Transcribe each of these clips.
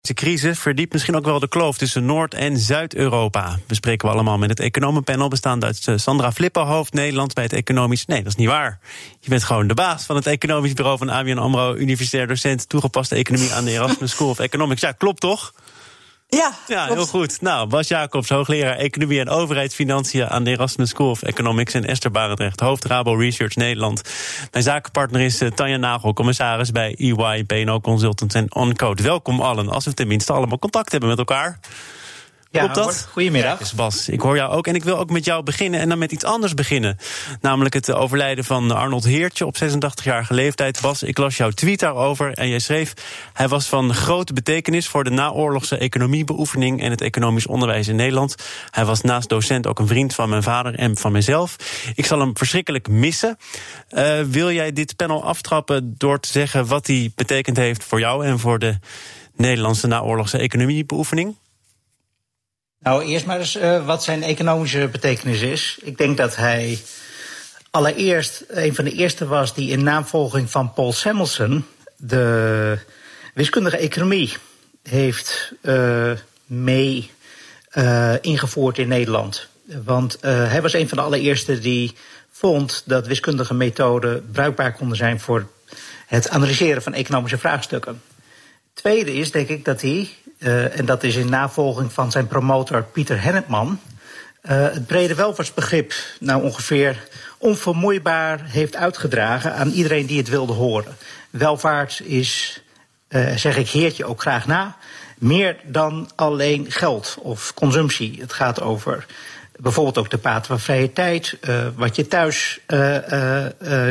De crisis verdiept misschien ook wel de kloof tussen Noord- en Zuid-Europa. Bespreken we allemaal met het economenpanel bestaande uit eh, Sandra Flippenhoofd, Nederland bij het economisch. Nee, dat is niet waar. Je bent gewoon de baas van het economisch bureau van ABN AMRO, universitair docent toegepaste economie aan de Erasmus School of Economics. Ja, klopt toch? Ja, ja heel goed. Nou, Bas Jacobs, hoogleraar Economie en Overheidsfinanciën aan de Erasmus School of Economics. En Esther Barendrecht, hoofd Rabo Research Nederland. Mijn zakenpartner is uh, Tanja Nagel, commissaris bij EY, PNO Consultants en OnCode. Welkom allen, als we tenminste allemaal contact hebben met elkaar. Ja, dat? goedemiddag. Kijk Bas, ik hoor jou ook. En ik wil ook met jou beginnen en dan met iets anders beginnen. Namelijk het overlijden van Arnold Heertje op 86-jarige leeftijd. Bas, ik las jouw tweet daarover en jij schreef... hij was van grote betekenis voor de naoorlogse economiebeoefening... en het economisch onderwijs in Nederland. Hij was naast docent ook een vriend van mijn vader en van mezelf. Ik zal hem verschrikkelijk missen. Uh, wil jij dit panel aftrappen door te zeggen... wat hij betekend heeft voor jou en voor de Nederlandse naoorlogse economiebeoefening? Nou, eerst maar eens uh, wat zijn economische betekenis is. Ik denk dat hij allereerst een van de eerste was die in naamvolging van Paul Samuelson de wiskundige economie heeft uh, mee uh, ingevoerd in Nederland. Want hij was een van de allereerste die vond dat wiskundige methoden bruikbaar konden zijn voor het analyseren van economische vraagstukken. Tweede is, denk ik, dat hij en dat is in navolging van zijn promotor Pieter Hennepman, uh, het brede welvaartsbegrip nou ongeveer onvermoeibaar heeft uitgedragen aan iedereen die het wilde horen. Welvaart is, uh, zeg ik heertje ook graag na, meer dan alleen geld of consumptie. Het gaat over bijvoorbeeld ook de paten van vrije tijd, uh, wat je thuis uh, uh,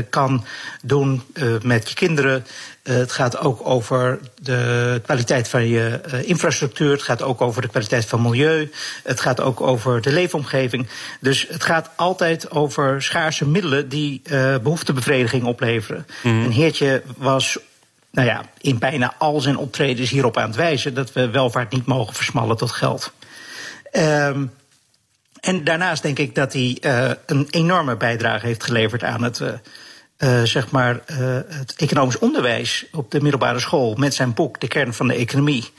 kan doen met je kinderen. het gaat ook over de kwaliteit van je infrastructuur. Het gaat ook over de kwaliteit van milieu. Het gaat ook over de leefomgeving. Dus het gaat altijd over schaarse middelen die behoeftebevrediging opleveren. Mm. En Heertje was nou ja, in bijna al zijn optredens hierop aan het wijzen dat we welvaart niet mogen versmallen tot geld. Um, en daarnaast denk ik dat hij uh, een enorme bijdrage heeft geleverd aan het, uh, uh, zeg maar, het economisch onderwijs op de middelbare school met zijn boek De kern van de economie.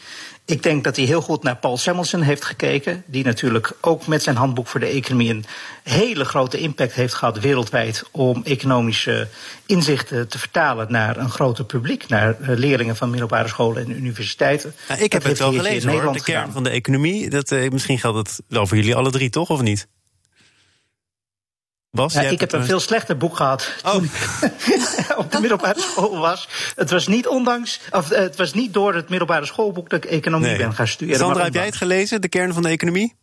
Ik denk dat hij heel goed naar Paul Samuelson heeft gekeken. Die natuurlijk ook met zijn handboek voor de economie een hele grote impact heeft gehad wereldwijd. om economische inzichten te vertalen naar een groter publiek. Naar leerlingen van middelbare scholen en universiteiten. Ja, ik heb het wel gelezen hoor, de kern van de economie. Dat, misschien geldt het wel voor jullie alle drie, toch? Of niet? Bas, ja, ik heb een veel slechter boek gehad oh. toen op de middelbare school was. Het was niet ondanks, of het was niet door het middelbare schoolboek dat ik economie nee. ben gaan studeren. Sandra, heb jij het gelezen, de kern van de economie?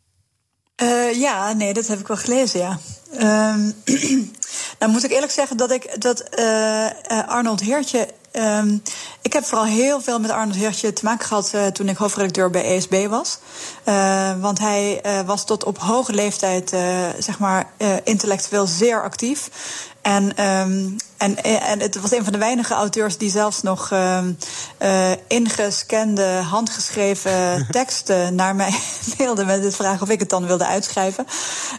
Uh, ja, nee, dat heb ik wel gelezen, ja. Um, nou moet ik eerlijk zeggen dat ik dat uh, Arnold Heertje Um, ik heb vooral heel veel met Arnold Heertje te maken gehad uh, toen ik hoofdredacteur bij ESB was. Uh, want hij uh, was tot op hoge leeftijd, zeg maar, intellectueel zeer actief. En, um, en, en het was een van de weinige auteurs die zelfs nog um, ingescande, handgeschreven teksten naar mij mailde met de vraag of ik het dan wilde uitschrijven.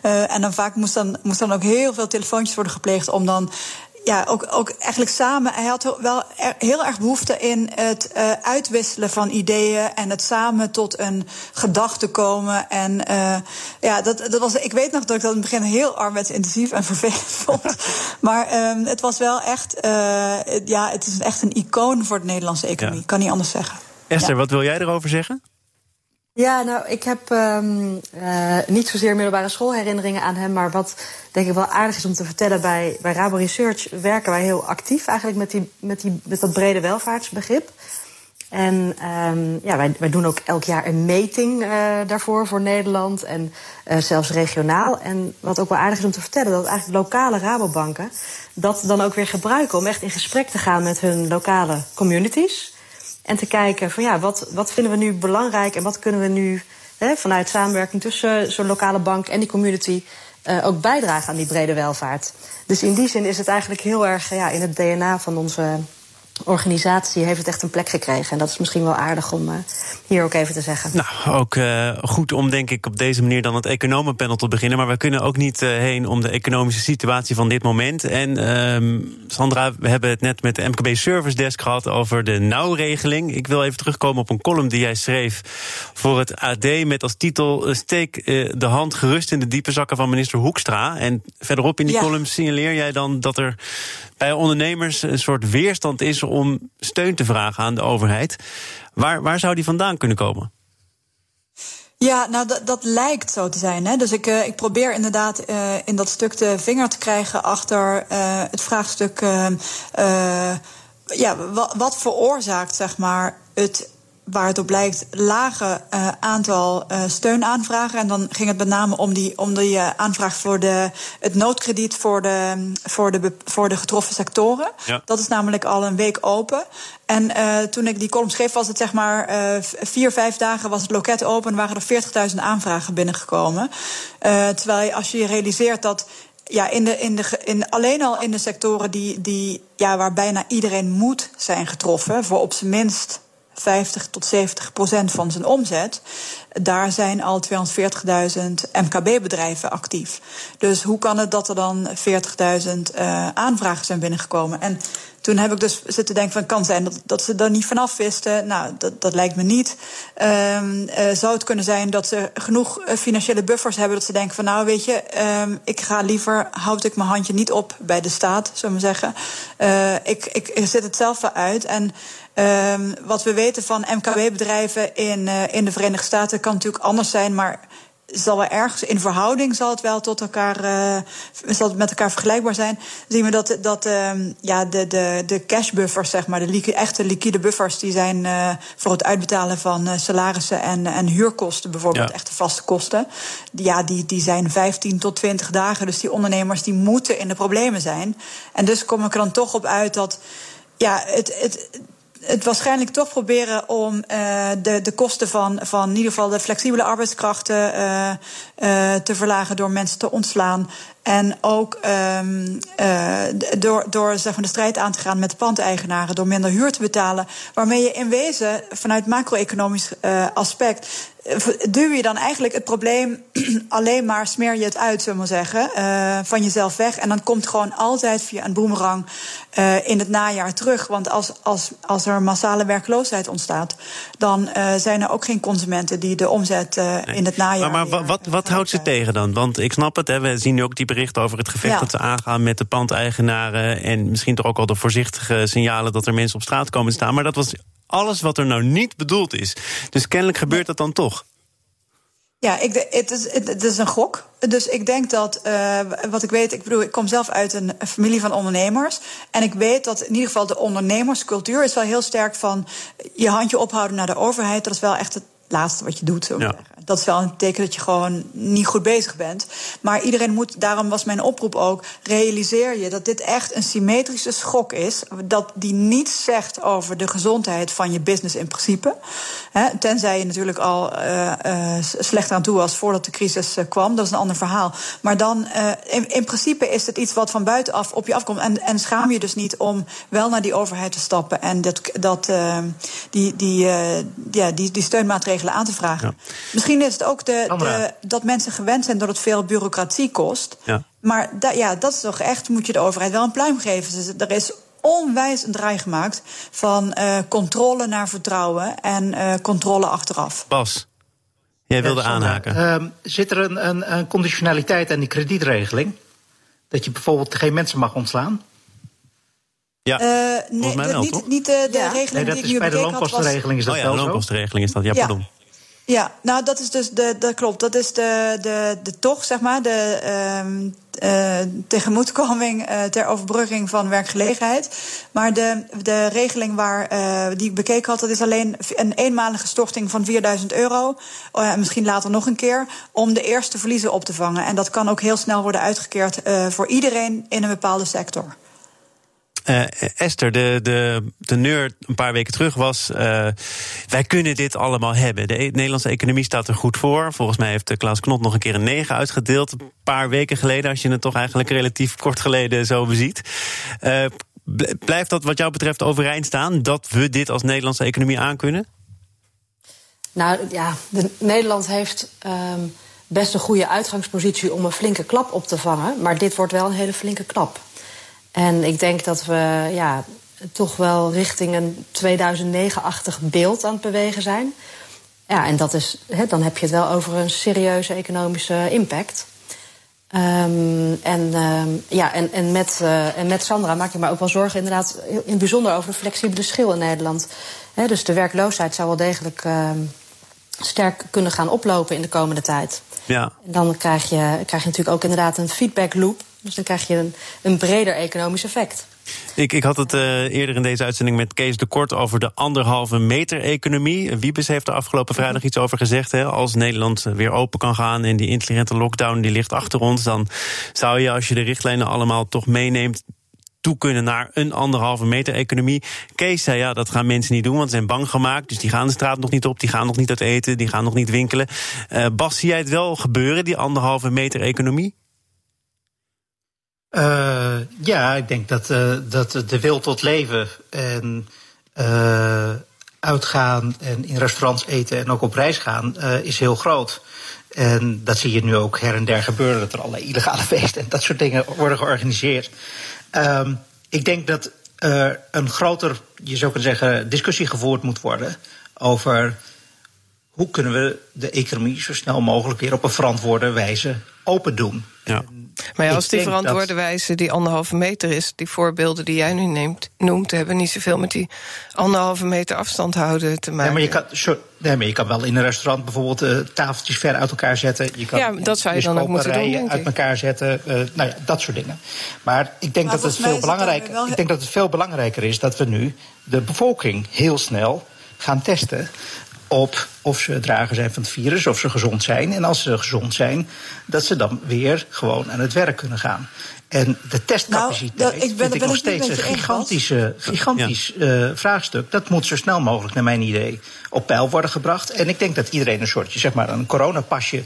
en dan vaak moest dan, moest dan ook heel veel telefoontjes worden gepleegd om dan ja, ook, ook eigenlijk samen. Hij had wel heel erg behoefte in het uh, uitwisselen van ideeën en het samen tot een gedachte komen. En uh, ja, dat, dat was. Ik weet nog dat ik dat in het begin heel arbeidsintensief en vervelend vond. maar um, het was wel echt. Uh, ja, het is echt een icoon voor de Nederlandse economie. Ja. Kan niet anders zeggen. Esther, ja. wat wil jij erover zeggen? Ja, nou, ik heb um, uh, niet zozeer middelbare schoolherinneringen aan hem, maar wat denk ik wel aardig is om te vertellen, bij, bij Rabo Research werken wij heel actief eigenlijk met, die, met, die, met dat brede welvaartsbegrip. En um, ja, wij, wij doen ook elk jaar een meting uh, daarvoor voor Nederland en uh, zelfs regionaal. En wat ook wel aardig is om te vertellen, dat eigenlijk lokale Rabobanken dat dan ook weer gebruiken om echt in gesprek te gaan met hun lokale communities. En te kijken van ja, wat, wat vinden we nu belangrijk en wat kunnen we nu hè, vanuit samenwerking tussen zo'n lokale bank en die community ook bijdragen aan die brede welvaart. Dus in die zin is het eigenlijk heel erg ja, in het DNA van onze organisatie heeft het echt een plek gekregen. En dat is misschien wel aardig om uh, hier ook even te zeggen. Nou, ook uh, goed om denk ik op deze manier dan het economenpanel te beginnen. Maar we kunnen ook niet uh, heen om de economische situatie van dit moment. En ehm, Sandra, we hebben het net met de MKB Service Desk gehad over de nauwregeling. Ik wil even terugkomen op een column die jij schreef voor het AD met als titel Steek de hand gerust in de diepe zakken van minister Hoekstra. En verderop in die ja. column signaleer jij dan dat er bij ondernemers een soort weerstand is om steun te vragen aan de overheid. Waar, waar zou die vandaan kunnen komen? Ja, nou dat, dat lijkt zo te zijn. Hè? Dus ik, uh, ik probeer inderdaad uh, in dat stuk de vinger te krijgen achter uh, het vraagstuk. ja, wat, wat veroorzaakt zeg maar, het waar het op lijkt, lage uh, aantal uh, steunaanvragen. En dan ging het met name om die, om die uh, aanvraag voor de, het noodkrediet voor de, voor de, voor de getroffen sectoren. Ja. Dat is namelijk al een week open. En toen ik die column schreef, was het zeg maar vier, vijf dagen was het loket open. En waren er 40.000 aanvragen binnengekomen. terwijl als je realiseert dat ja, in de, in de, in, alleen al in de sectoren die, die, ja, waar bijna iedereen moet zijn getroffen, voor op zijn minst 50 tot 70 procent van zijn omzet. Daar zijn al 240.000 MKB-bedrijven actief. Dus hoe kan het dat er dan 40.000 uh, aanvragen zijn binnengekomen? En toen heb ik dus zitten denken van kan zijn dat, dat ze er niet vanaf wisten. Nou, dat, dat lijkt me niet. Um, uh, zou het kunnen zijn dat ze genoeg financiële buffers hebben dat ze denken van nou weet je, um, ik ga liever houd ik mijn handje niet op bij de staat, zullen we zeggen. Ik, ik, ik het zelf wel uit en Um, wat we weten van MKB-bedrijven in, uh, in de Verenigde Staten kan natuurlijk anders zijn, maar zal wel ergens in verhouding zal het wel tot elkaar uh, zal het met elkaar vergelijkbaar zijn. Zien we dat, dat uh, ja, de, de, de cash buffers, zeg maar, de liqui echte liquide buffers, die zijn uh, voor het uitbetalen van salarissen en, en huurkosten, bijvoorbeeld ja. echte vaste kosten. Ja, die, die zijn 15 tot 20 dagen. Dus die ondernemers die moeten in de problemen zijn. En dus kom ik er dan toch op uit dat ja, het, het, het waarschijnlijk toch proberen om uh, de, de kosten van, van in ieder geval de flexibele arbeidskrachten uh, te verlagen door mensen te ontslaan. En ook um, uh, door, door zeg maar, de strijd aan te gaan met de pandeigenaren, door minder huur te betalen. Waarmee je in wezen vanuit macro-economisch uh, aspect duw je dan eigenlijk het probleem alleen maar, smeer je het uit, zullen we maar zeggen, uh, van jezelf weg. En dan komt gewoon altijd via een boemerang uh, in het najaar terug. Want als, als, als er massale werkloosheid ontstaat, dan uh, zijn er ook geen consumenten die de omzet in het najaar. Maar, maar wat, wat houdt ze tegen dan? Want ik snap het, hè, we zien nu ook die berichten over het gevecht ja. dat ze aangaan met de pandeigenaren. En misschien toch ook al de voorzichtige signalen dat er mensen op straat komen te staan. Maar dat was alles wat er nou niet bedoeld is. Dus kennelijk gebeurt dat dan toch. Ja, ik, het, is, het, is een gok. Dus ik denk dat, uh, wat ik weet, ik bedoel, ik kom zelf uit een familie van ondernemers. En ik weet dat in ieder geval de ondernemerscultuur is wel heel sterk van je handje ophouden naar de overheid. Dat is wel echt het laatste wat je doet. Ja. Dat is wel een teken dat je gewoon niet goed bezig bent. Maar iedereen moet, daarom was mijn oproep ook, realiseer je dat dit echt een symmetrische schok is. Dat die niets zegt over de gezondheid van je business in principe. He, tenzij je natuurlijk al uh, uh, slecht aan toe was voordat de crisis uh, kwam. Dat is een ander verhaal. Maar dan, in, in, principe is het iets wat van buitenaf op je afkomt. En, en schaam je dus niet om wel naar die overheid te stappen en dat, dat, die, die, ja, die, die steunmaatregelen aan te vragen. Ja. Misschien is het ook de, de, dat mensen gewend zijn dat het veel bureaucratie kost. Ja. Maar da, ja, dat is toch echt, moet je de overheid wel een pluim geven. Dus er is onwijs een draai gemaakt van uh, controle naar vertrouwen en uh, controle achteraf. Bas, jij wilde ja, aanhaken. Uh, zit er een, een, een conditionaliteit aan die kredietregeling? Dat je bijvoorbeeld geen mensen mag ontslaan? Ja, uh, nee, mij wel, niet, niet de, de ja. regeling nee, dat die is ik bij de loonkostenregeling is dat oh, wel ja, de loonkostenregeling is dat. Ja, pardon. Ja, nou dat is dus de, dat klopt. Dat is de, de, de toch, zeg maar, de um, uh, tegemoetkoming uh, ter overbrugging van werkgelegenheid. Maar de, de regeling waar, uh, die ik bekeken had, dat is alleen een eenmalige storting van 4000 euro. Uh, misschien later nog een keer, om de eerste verliezen op te vangen. En dat kan ook heel snel worden uitgekeerd voor iedereen in een bepaalde sector. Uh, Esther, de, de teneur een paar weken terug was... Uh, wij kunnen dit allemaal hebben. De e-, Nederlandse economie staat er goed voor. Volgens mij heeft Klaas Knot nog een keer een 9 uitgedeeld. Een paar weken geleden, als je het toch eigenlijk relatief kort geleden zo beziet. Blijft dat wat jou betreft overeind staan... dat we dit als Nederlandse economie aankunnen? Nou ja, de, Nederland heeft... Um best een goede uitgangspositie om een flinke klap op te vangen. Maar dit wordt wel een hele flinke klap. En ik denk dat we ja, toch wel richting een 2009-achtig beeld aan het bewegen zijn. Ja, en dat is, dan heb je het wel over een serieuze economische impact. Um, en, um, ja, en, en, met, uh, en met Sandra maak je me ook wel zorgen, inderdaad, in het bijzonder over de flexibele schil in Nederland. He, dus de werkloosheid zou wel degelijk uh, sterk kunnen gaan oplopen in de komende tijd. Ja. En dan krijg je, krijg je natuurlijk ook inderdaad een feedback loop. Dus dan krijg je een, een breder economisch effect. Ik, ik had het uh, eerder in deze uitzending met Kees de Kort over de anderhalve meter economie. Wiebes heeft er afgelopen vrijdag iets over gezegd. Hè. Als Nederland weer open kan gaan en die intelligente lockdown die ligt achter ons, dan zou je als je de richtlijnen allemaal toch meeneemt toe kunnen naar een anderhalve meter economie. Kees zei ja, dat gaan mensen niet doen, want ze zijn bang gemaakt. Dus die gaan de straat nog niet op, die gaan nog niet uit eten, die gaan nog niet winkelen. Uh, Bas, zie jij het wel gebeuren, die anderhalve meter economie? Uh, ja, ik denk dat, uh, dat de wil tot leven en uitgaan en in restaurants eten en ook op reis gaan is heel groot. En dat zie je nu ook her en der gebeuren, dat er allerlei illegale feesten en dat soort dingen worden georganiseerd. Um, ik denk dat er een groter, je zou kunnen zeggen, discussie gevoerd moet worden over hoe kunnen we de economie zo snel mogelijk weer op een verantwoorde wijze open doen. Ja. Maar ja, als die verantwoorde wijze die anderhalve meter is, die voorbeelden die jij nu neemt, noemt, hebben niet zoveel met die anderhalve meter afstand houden te maken. Ja, maar je kan, nee, maar je kan wel in een restaurant bijvoorbeeld uh, tafeltjes ver uit elkaar zetten. Je kan ja, dat zou je dan ook moeten doen. uit elkaar zetten. Uh, nou ja, dat soort dingen. Maar ik denk, dat het, veel belangrijk, wel... ik denk dat het veel belangrijker is dat we nu de bevolking heel snel gaan testen op of ze drager zijn van het virus, of ze gezond zijn. En als ze gezond zijn, dat ze dan weer gewoon aan het werk kunnen gaan. En de testcapaciteit nou, ik ben, vind ik nog steeds een gigantische, gigantisch uh, vraagstuk. Dat moet zo snel mogelijk, naar mijn idee, op peil worden gebracht. En ik denk dat iedereen een soortje, zeg maar, een coronapasje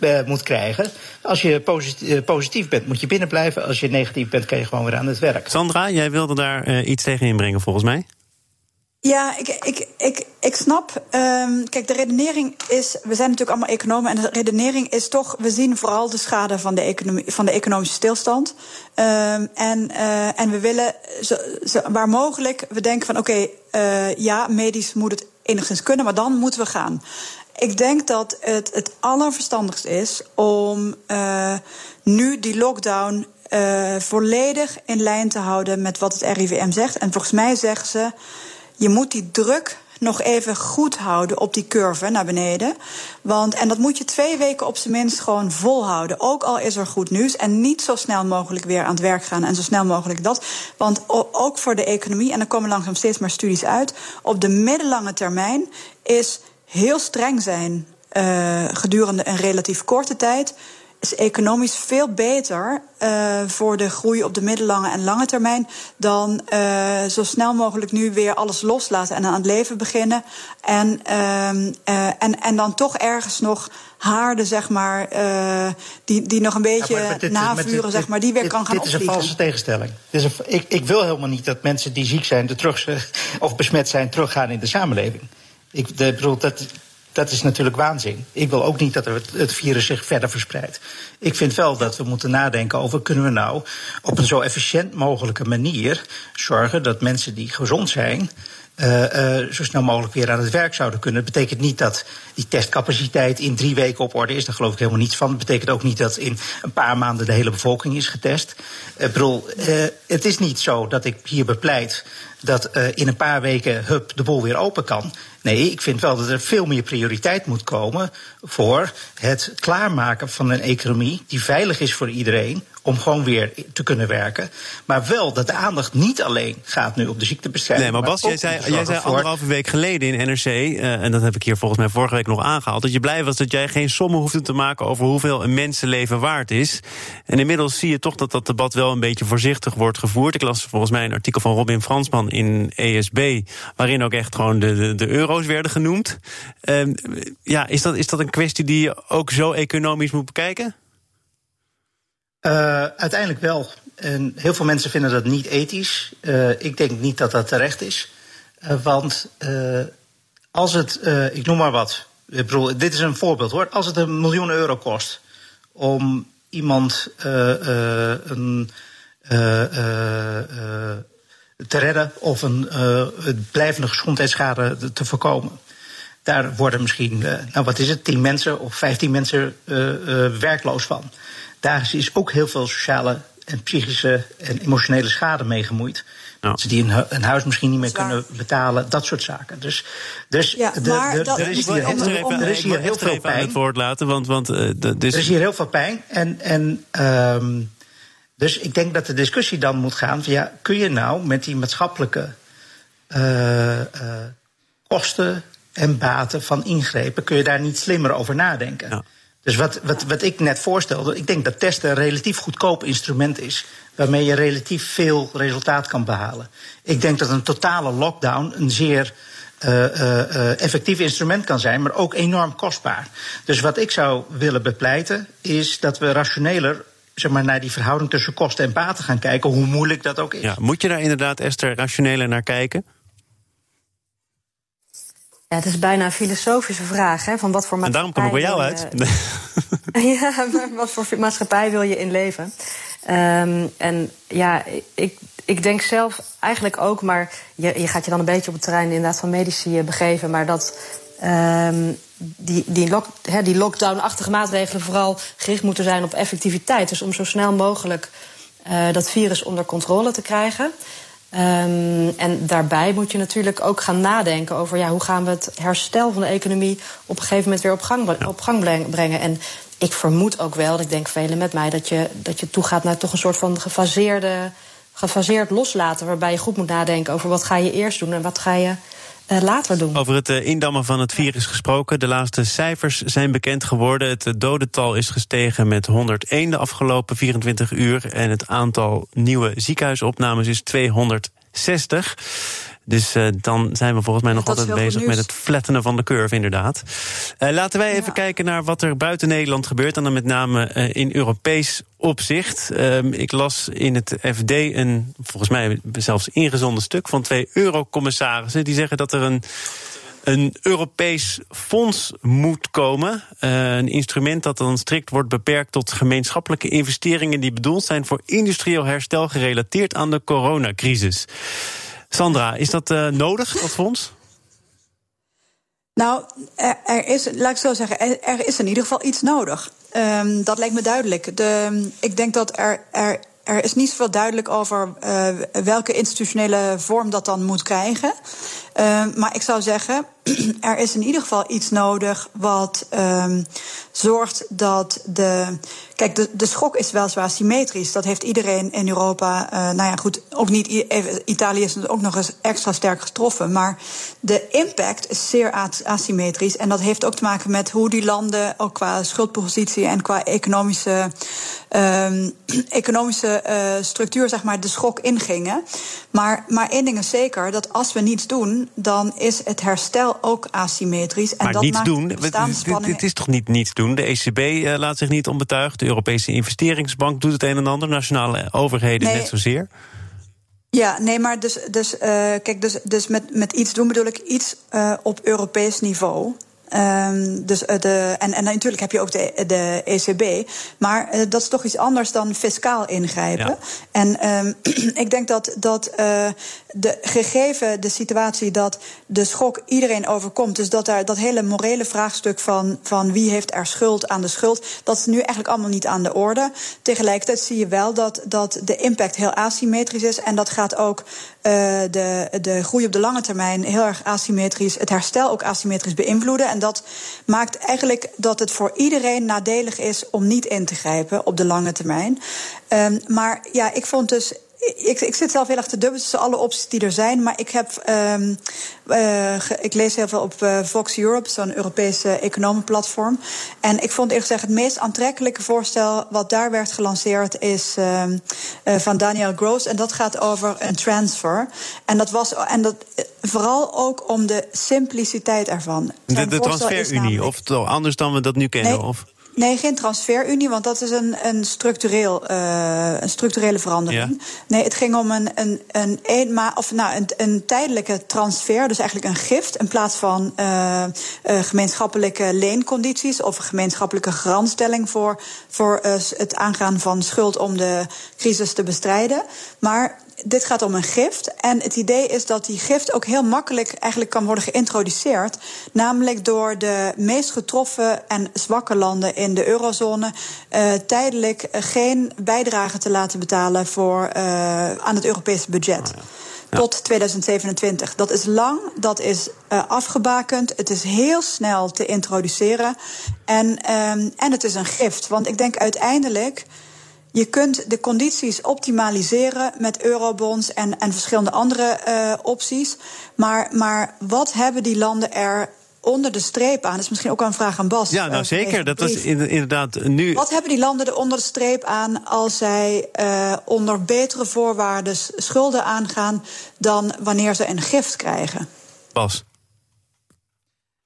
uh, moet krijgen. Als je positief, uh, positief, bent, moet je binnen blijven. Als je negatief bent, kan je gewoon weer aan het werk. Sandra, jij wilde daar iets tegen inbrengen, volgens mij. Ja, ik, ik, ik, ik snap. Um, kijk, de redenering is. We zijn natuurlijk allemaal economen. En de redenering is toch. We zien vooral de schade van de, economie, van de economische stilstand. Um, en, uh, en we willen, zo, zo, waar mogelijk, we denken van: oké, uh, ja, medisch moet het enigszins kunnen, maar dan moeten we gaan. Ik denk dat het het allerverstandigst is om uh, nu die lockdown volledig in lijn te houden met wat het RIVM zegt. En volgens mij zeggen ze je moet die druk nog even goed houden op die curve naar beneden. Want, en dat moet je twee weken op zijn minst gewoon volhouden. Ook al is er goed nieuws. En niet zo snel mogelijk weer aan het werk gaan. En zo snel mogelijk dat. Want ook voor de economie, en er komen langzaam steeds meer studies uit. Op de middellange termijn is heel streng zijn uh, gedurende een relatief korte tijd is economisch veel beter uh, voor de groei op de middellange en lange termijn dan uh, zo snel mogelijk nu weer alles loslaten en aan het leven beginnen. En, uh, en, en dan toch ergens nog haarden, zeg maar, die, die nog een beetje ja, dit, navuren, dit, zeg maar, die weer dit, kan gaan Dit is een valse tegenstelling. Dit is een, ik, ik wil helemaal niet dat mensen die ziek zijn, de terug, of besmet zijn, teruggaan in de samenleving. Ik bedoel, dat, dat is natuurlijk waanzin. Ik wil ook niet dat het virus zich verder verspreidt. Ik vind wel dat we moeten nadenken over kunnen we nou op een zo efficiënt mogelijke manier zorgen dat mensen die gezond zijn. Uh, uh, zo snel mogelijk weer aan het werk zouden kunnen. Dat betekent niet dat die testcapaciteit in drie weken op orde is. Daar geloof ik helemaal niets van. Dat betekent ook niet dat in een paar maanden de hele bevolking is getest. Ik bedoel, het is niet zo dat ik hier bepleit dat in een paar weken hup, de boel weer open kan. Nee, ik vind wel dat er veel meer prioriteit moet komen voor het klaarmaken van een economie die veilig is voor iedereen om gewoon weer te kunnen werken. Maar wel dat de aandacht niet alleen gaat nu op de ziektebestrijding. Nee, maar Bas, jij zei, jij zei anderhalve week geleden in NRC, uh, en dat heb ik hier volgens mij vorige week nog aangehaald, dat je blij was dat jij geen sommen hoefde te maken over hoeveel een mensenleven waard is. En inmiddels zie je toch dat dat debat wel een beetje voorzichtig wordt gevoerd. Ik las volgens mij een artikel van Robin Fransman in ESB, waarin ook echt gewoon de, de, de euro's werden genoemd. Uh, ja, is dat, is dat een kwestie die je ook zo economisch moet bekijken? Uh, uiteindelijk wel. En heel veel mensen vinden dat niet ethisch. Uh, ik denk niet dat dat terecht is. Uh, want als het, ik noem maar wat. Ik bedoel, dit is een voorbeeld hoor. Als het een miljoen euro kost om iemand een, te redden of een blijvende gezondheidsschade te voorkomen. Daar worden misschien, nou wat is het, 10 mensen of 15 mensen werkloos van. Daar is ook heel veel sociale en psychische en emotionele schade mee gemoeid. Ja. Ze die een, een, huis misschien niet meer kunnen betalen, dat soort zaken. Dus, dus ja, de, de, de, er is hier, heel, er is hier heel veel pijn. Het woord laten, want, want, uh, dus... Er is hier heel veel pijn. En, en um, dus ik denk dat de discussie dan moet gaan: van, ja, kun je nou met die maatschappelijke uh, uh, kosten en baten van ingrepen, kun je daar niet slimmer over nadenken? Ja. Dus wat, wat, wat ik net voorstelde, ik denk dat testen een relatief goedkoop instrument is. Waarmee je relatief veel resultaat kan behalen. Ik denk dat een totale lockdown een zeer uh, uh, effectief instrument kan zijn, maar ook enorm kostbaar. Dus wat ik zou willen bepleiten, is dat we rationeler zeg maar, naar die verhouding tussen kosten en baten gaan kijken, hoe moeilijk dat ook is. Ja, moet je daar inderdaad, Esther, rationeler naar kijken? Ja, het is bijna een filosofische vraag. Hè, van wat voor maatschappij. En daarom kom ik bij jou uit. ja, wat voor maatschappij wil je in leven? Um, en ja, ik, ik denk zelf eigenlijk ook, maar je, je gaat je dan een beetje op het terrein inderdaad van medici eh, begeven, maar dat. Um, die, die, lock, he, die lockdown-achtige maatregelen vooral gericht moeten zijn op effectiviteit. Dus om zo snel mogelijk uh, dat virus onder controle te krijgen. Um, en daarbij moet je natuurlijk ook gaan nadenken over ja, hoe gaan we het herstel van de economie op een gegeven moment weer op gang, op gang brengen. En ik vermoed ook wel, ik denk velen met mij, dat je, dat je toegaat naar toch een soort van gefaseerde, gefaseerd loslaten. Waarbij je goed moet nadenken over wat ga je eerst doen en wat ga je later doen. Over het uh, indammen van het virus gesproken. De laatste cijfers zijn bekend geworden. Het uh, dodental is gestegen met 101 de afgelopen 24 uur. En het aantal nieuwe ziekenhuisopnames is 260. Dus uh, dan zijn we volgens mij nog altijd bezig met het flattenen van de curve, inderdaad. Uh, laten wij even ja. kijken naar wat er buiten Nederland gebeurt. En dan met name uh, in Europees opzicht. ik las in het FD een, volgens mij zelfs ingezonden stuk van twee eurocommissarissen. Die zeggen dat er een een Europees fonds moet komen. Een instrument dat dan strikt wordt beperkt tot gemeenschappelijke investeringen die bedoeld zijn voor industrieel herstel gerelateerd aan de coronacrisis. Sandra, is dat uh, nodig, dat fonds? Nou, er, is, laat ik zo zeggen, er, is in ieder geval iets nodig. Um, dat lijkt me duidelijk. De, ik denk dat er, er, er is niet zoveel duidelijk over uh, welke institutionele vorm dat dan moet krijgen. Uh, maar ik zou zeggen, er is in ieder geval iets nodig wat um, zorgt dat de. Kijk, de, de schok is weliswaar symmetrisch. Dat heeft iedereen in Europa. Uh, nou ja, goed, ook niet. Italië is ook nog eens extra sterk getroffen. Maar de impact is zeer asymmetrisch. En dat heeft ook te maken met hoe die landen, ook qua schuldpositie en qua economische, um, economische uh, structuur, zeg maar, de schok ingingen. Maar, maar één ding is zeker: dat als we niets doen, dan is het herstel ook asymmetrisch. En maar dat niets maakt doen, het is toch niet niets doen? De ECB uh, laat zich niet onbetuigd. De Europese investeringsbank doet het een en ander. Nationale overheden nee. net zozeer. Ja, nee, maar dus, dus, uh, kijk, dus, dus met, met iets doen bedoel ik iets uh, op Europees niveau. Um, dus de, en, en natuurlijk heb je ook de, de ECB. Maar uh, dat is toch iets anders dan fiscaal ingrijpen. Ja. En um, ik denk dat, dat uh, de, gegeven de situatie dat de schok iedereen overkomt. Dus dat daar dat hele morele vraagstuk van, van wie heeft er schuld aan de schuld. Dat is nu eigenlijk allemaal niet aan de orde. Tegelijkertijd zie je wel dat, dat de impact heel asymmetrisch is. En dat gaat ook de, de groei op de lange termijn heel erg asymmetrisch. Het herstel ook asymmetrisch beïnvloeden. En dat maakt eigenlijk dat het voor iedereen nadelig is om niet in te grijpen op de lange termijn. Um, maar ja, ik vond dus ik, ik zit zelf heel erg te dubbel tussen alle opties die er zijn. Maar ik, heb, um, uh, ik lees heel veel op uh, Vox Europe, zo'n Europese economenplatform. En ik vond eerlijk gezegd het meest aantrekkelijke voorstel wat daar werd gelanceerd is uh, van Daniel Gross. En dat gaat over een transfer. En dat was en dat, vooral ook om de simpliciteit ervan. De, de transferunie, of anders dan we dat nu kennen? Nee, of? Nee, geen transferunie, want dat is een, een, structureel, uh, een structurele verandering. Ja. Nee, het ging om een, een, een, een, of, nou, een, een tijdelijke transfer, dus eigenlijk een gift in plaats van uh, uh, gemeenschappelijke leencondities of een gemeenschappelijke garantstelling voor, voor het aangaan van schuld om de crisis te bestrijden. Maar dit gaat om een gift. En het idee is dat die gift ook heel makkelijk eigenlijk kan worden geïntroduceerd. Namelijk door de meest getroffen en zwakke landen in de eurozone uh, tijdelijk geen bijdrage te laten betalen voor, uh, aan het Europese budget. Oh ja. Ja. Tot 2027. Dat is lang, dat is uh, afgebakend, het is heel snel te introduceren. En, um, en het is een gift. Want ik denk uiteindelijk je kunt de condities optimaliseren met eurobonds en, en verschillende andere uh, opties. Maar, maar wat hebben die landen er onder de streep aan? Dat is misschien ook een vraag aan Bas. Ja, nou uh, zeker. Dat was inderdaad nu. Wat hebben die landen er onder de streep aan als zij uh, onder betere voorwaarden schulden aangaan dan wanneer ze een gift krijgen? Bas.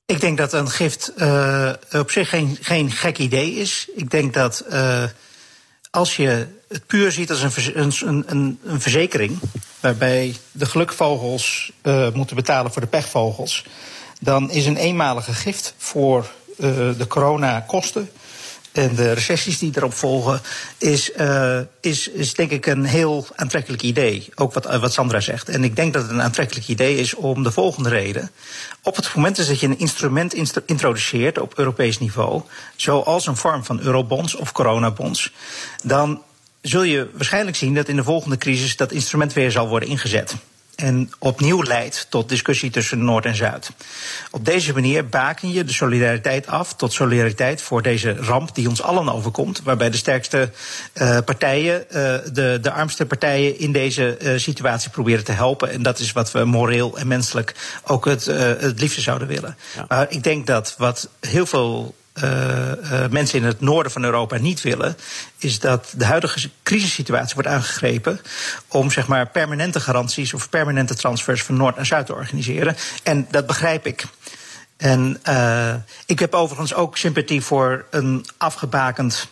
Ik denk dat een gift uh, op zich geen, geen gek idee is. Ik denk dat uh, als je het puur ziet als een, een, een, een verzekering, waarbij de gelukvogels uh, moeten betalen voor de pechvogels, dan is een eenmalige gift voor uh, de coronakosten en de recessies die erop volgen, is, uh, is, is denk ik een heel aantrekkelijk idee. Ook wat, wat Sandra zegt. En ik denk dat het een aantrekkelijk idee is om de volgende reden. Op het moment dat je een instrument introduceert op Europees niveau, zoals een vorm van eurobonds of coronabonds, dan zul je waarschijnlijk zien dat in de volgende crisis dat instrument weer zal worden ingezet en opnieuw leidt tot discussie tussen Noord en Zuid. Op deze manier baken je de solidariteit af tot solidariteit voor deze ramp die ons allen overkomt, waarbij de sterkste uh, partijen, uh, de, de armste partijen in deze uh, situatie proberen te helpen. En dat is wat we moreel en menselijk ook het, het liefste zouden willen. Ja. Maar ik denk dat wat heel veel mensen in het noorden van Europa niet willen, is dat de huidige crisissituatie wordt aangegrepen om zeg maar permanente garanties of permanente transfers van Noord naar Zuid te organiseren. En dat begrijp ik. En uh, ik heb overigens ook sympathie voor een afgebakend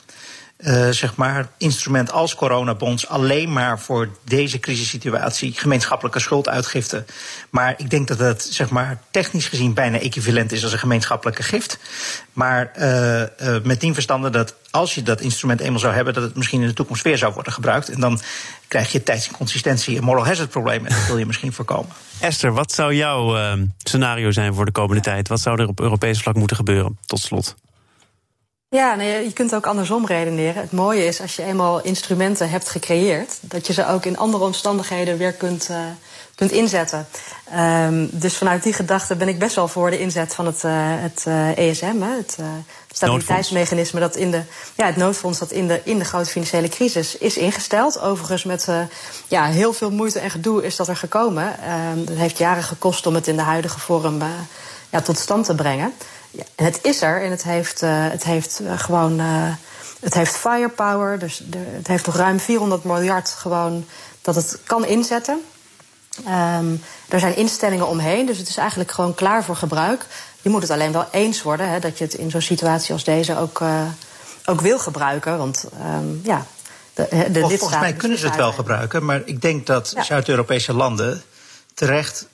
uh, zeg maar, instrument als coronabonds alleen maar voor deze crisissituatie gemeenschappelijke schulduitgifte. Maar ik denk dat het zeg maar, technisch gezien bijna equivalent is als een gemeenschappelijke gift. Maar uh, uh, met die verstande dat als je dat instrument eenmaal zou hebben, dat het misschien in de toekomst weer zou worden gebruikt. En dan krijg je tijdsinconsistentie en moral hazard problemen. En dat wil je misschien voorkomen. Esther, wat zou jouw uh, scenario zijn voor de komende tijd? Wat zou er op Europees vlak moeten gebeuren? Tot slot. Ja, nee, je kunt ook andersom redeneren. Het mooie is als je eenmaal instrumenten hebt gecreëerd, dat je ze ook in andere omstandigheden weer kunt, uh, kunt inzetten. Um, dus vanuit die gedachte ben ik best wel voor de inzet van het, uh, het ESM, hè, het stabiliteitsmechanisme, dat in de, ja, het noodfonds dat in de, in de grote financiële crisis is ingesteld. Overigens met ja, heel veel moeite en gedoe is dat er gekomen. Um, het heeft jaren gekost om het in de huidige vorm ja, tot stand te brengen. Ja, en het is er en het heeft, uh, het heeft uh, gewoon. Uh, het heeft firepower, dus de, het heeft nog ruim 400 miljard gewoon dat het kan inzetten. Um, er zijn instellingen omheen, dus het is eigenlijk gewoon klaar voor gebruik. Je moet het alleen wel eens worden hè, dat je het in zo'n situatie als deze ook, ook wil gebruiken. Want um, ja, de, de. Volgens mij kunnen ze het wel gebruiken, maar ik denk dat ja. Zuid-Europese landen terecht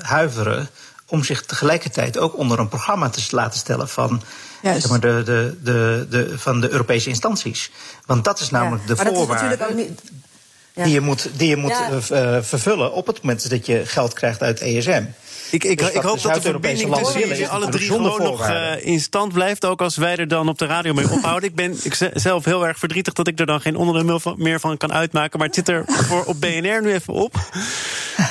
huiveren om zich tegelijkertijd ook onder een programma te laten stellen van, zeg maar, de, de, de, de, van de Europese instanties. Want dat is namelijk ja, de voorwaarde. Niet... Ja. Die je moet, die je moet ja. uh, vervullen op het moment dat je geld krijgt uit ESM. Ik, ik, dus ik hoop dat de verbinding tussen jullie alle drie gewoon nog uh, in stand blijft. Ook als wij er dan op de radio mee ophouden. ik ben ik zelf heel erg verdrietig dat ik er dan geen onderdeel meer van kan uitmaken. Maar het zit er voor op BNR nu even op.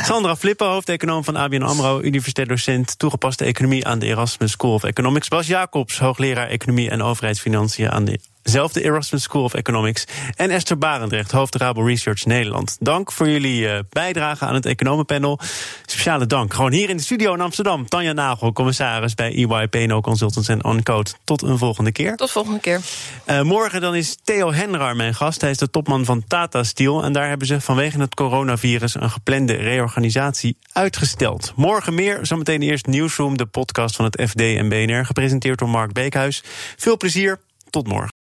Sandra Flippen, hoofdeconoom van ABN AMRO... universitair docent toegepaste economie aan de Erasmus School of Economics. Bas Jacobs, hoogleraar economie en overheidsfinanciën... aan de zelfde Erasmus School of Economics. En Esther Barendrecht, hoofd Rabo Research Nederland. Dank voor jullie uh, bijdrage aan het economenpanel. Speciale dank. Gewoon hier in de studio in Amsterdam. Tanja Nagel, commissaris bij EY PNO Consultants en Uncode. Tot een volgende keer. Tot volgende keer. Uh, morgen dan is Theo Henrar mijn gast. Hij is de topman van Tata Steel. En daar hebben ze vanwege het coronavirus een geplande reorganisatie uitgesteld. Morgen meer. Zometeen eerst Newsroom, de podcast van het FD en BNR. Gepresenteerd door Mark Beekhuis. Veel plezier. Tot morgen.